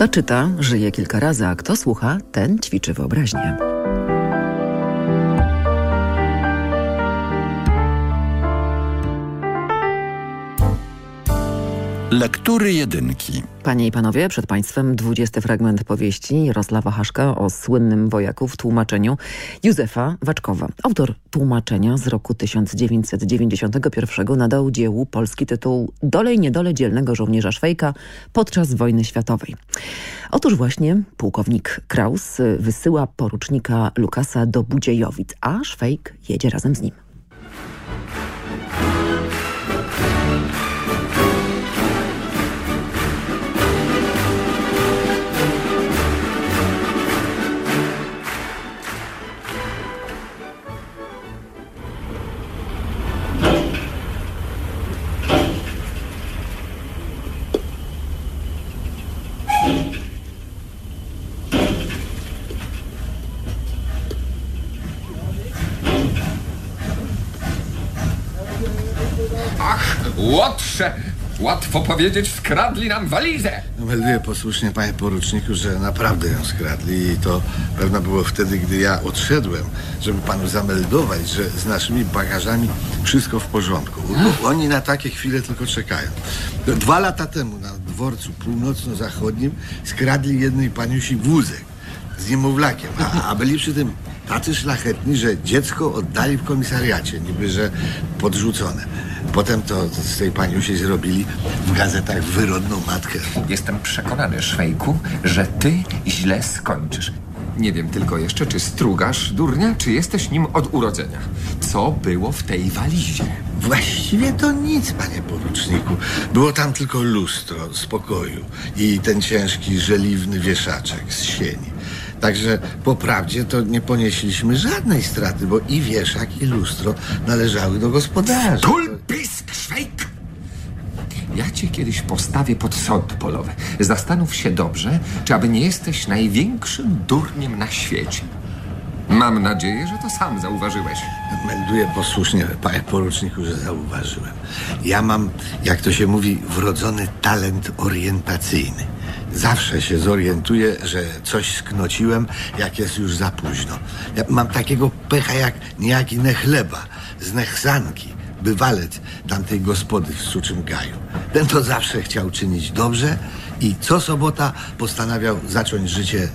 Kto czyta, żyje kilka razy, a kto słucha, ten ćwiczy wyobraźnię. Lektury jedynki. Panie i panowie, przed państwem dwudziesty fragment powieści Jarosława Haszka o słynnym wojaku w tłumaczeniu Józefa Waczkowa. Autor tłumaczenia z roku 1991 nadał dziełu polski tytuł Dole i niedole dzielnego żołnierza Szwejka podczas wojny światowej. Otóż właśnie pułkownik Kraus wysyła porucznika Lukasa do Budziejowic, a Szwejk jedzie razem z nim. Łotrze! Łatwo powiedzieć, skradli nam walizę. No, melduję posłusznie, panie poruczniku, że naprawdę ją skradli i to pewno było wtedy, gdy ja odszedłem, żeby panu zameldować, że z naszymi bagażami wszystko w porządku. Bo oni na takie chwile tylko czekają. Dwa lata temu na dworcu północno-zachodnim skradli jednej paniusi wózek z niemowlakiem, a, a byli przy tym tacy szlachetni, że dziecko oddali w komisariacie, niby że podrzucone. Potem to z tej paniusi zrobili w gazetach wyrodną matkę. Jestem przekonany, Szwejku, że ty źle skończysz. Nie wiem tylko jeszcze, czy strugasz durnia, czy jesteś nim od urodzenia. Co było w tej walizie? Właściwie to nic, panie poruczniku. Było tam tylko lustro z pokoju i ten ciężki, żeliwny wieszaczek z sieni. Także po prawdzie to nie ponieśliśmy żadnej straty, bo i wieszak, i lustro należały do gospodarza. Tulpisk, Szwejk! Ja cię kiedyś postawię pod sąd polowy. Zastanów się dobrze, czy aby nie jesteś największym durniem na świecie. Mam nadzieję, że to sam zauważyłeś. Melduję posłusznie, panie poruczniku, że zauważyłem. Ja mam, jak to się mówi, wrodzony talent orientacyjny. Zawsze się zorientuję, że coś sknociłem, jak jest już za późno. Ja mam takiego pecha jak niejaki nechleba z nechsanki, bywalec tamtej gospody w Suczym Gaju. Ten to zawsze chciał czynić dobrze i co sobota postanawiał zacząć życie,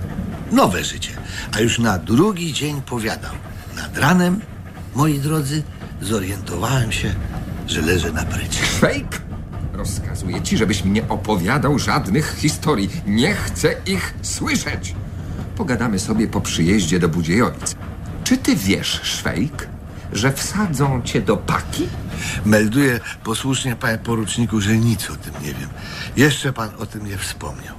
nowe życie. A już na drugi dzień powiadał. Nad ranem, moi drodzy, zorientowałem się, że leżę na prycie. Szwejk! Rozkazuję ci, żebyś mi nie opowiadał żadnych historii. Nie chcę ich słyszeć. Pogadamy sobie po przyjeździe do Budziejowic. Czy ty wiesz, Szwejk, że wsadzą cię do paki? Melduję posłusznie, panie poruczniku, że nic o tym nie wiem. Jeszcze pan o tym nie wspomniał.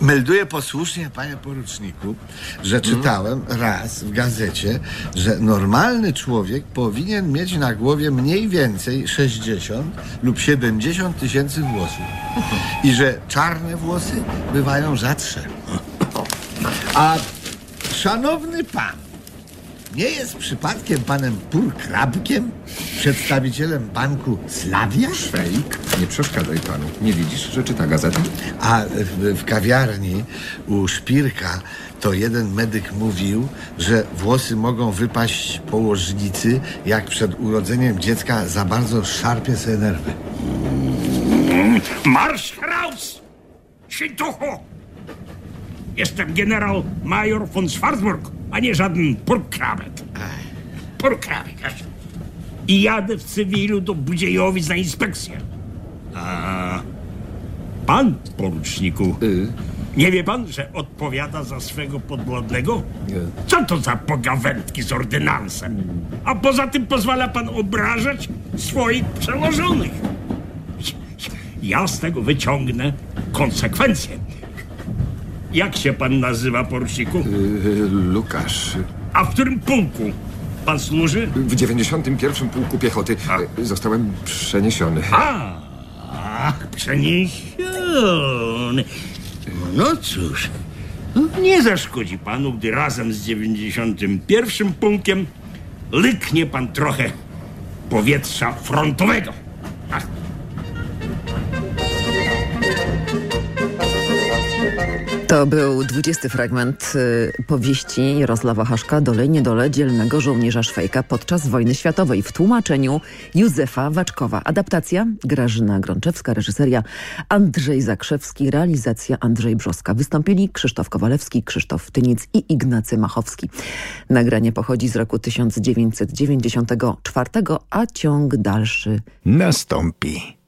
Melduję posłusznie, panie poruczniku, że czytałem raz w gazecie, że normalny człowiek powinien mieć na głowie mniej więcej 60 lub 70 tysięcy włosów. I że czarne włosy bywają rzadsze. A szanowny pan, nie jest przypadkiem panem Purkrabkiem, przedstawicielem banku Slavia? Szwejk, nie przeszkadzaj panu. Nie widzisz, że czyta gazetę? A w, w kawiarni u Szpirka to jeden medyk mówił, że włosy mogą wypaść położnicy, jak przed urodzeniem dziecka za bardzo szarpie sobie nerwy. Marsz raus! Świntuchu! Jestem generał major von Schwarzburg, a nie żaden purkrabek. Purkrabek. aż. I jadę w cywilu do Budziejowic na inspekcję. A pan, poruczniku, nie wie pan, że odpowiada za swego podwładnego? Co to za pogawędki z ordynansem? A poza tym pozwala pan obrażać swoich przełożonych. Ja z tego wyciągnę konsekwencje. Jak się pan nazywa, poruczniku? Yy, Lukasz. A w którym pułku pan służy? W 91. Pułku Piechoty yy, zostałem przeniesiony. A, ach, przeniesiony. No cóż, nie zaszkodzi panu, gdy razem z 91. pułkiem lyknie pan trochę powietrza frontowego. Ach, To był dwudziesty fragment y, powieści Jarosława Haszka Dole nie dole dzielnego żołnierza Szwejka podczas wojny światowej w tłumaczeniu Józefa Waczkowa. Adaptacja Grażyna Grączewska, reżyseria Andrzej Zakrzewski, realizacja Andrzej Brzoska. Wystąpili Krzysztof Kowalewski, Krzysztof Tyniec i Ignacy Machowski. Nagranie pochodzi z roku 1994, a ciąg dalszy Nastąpi.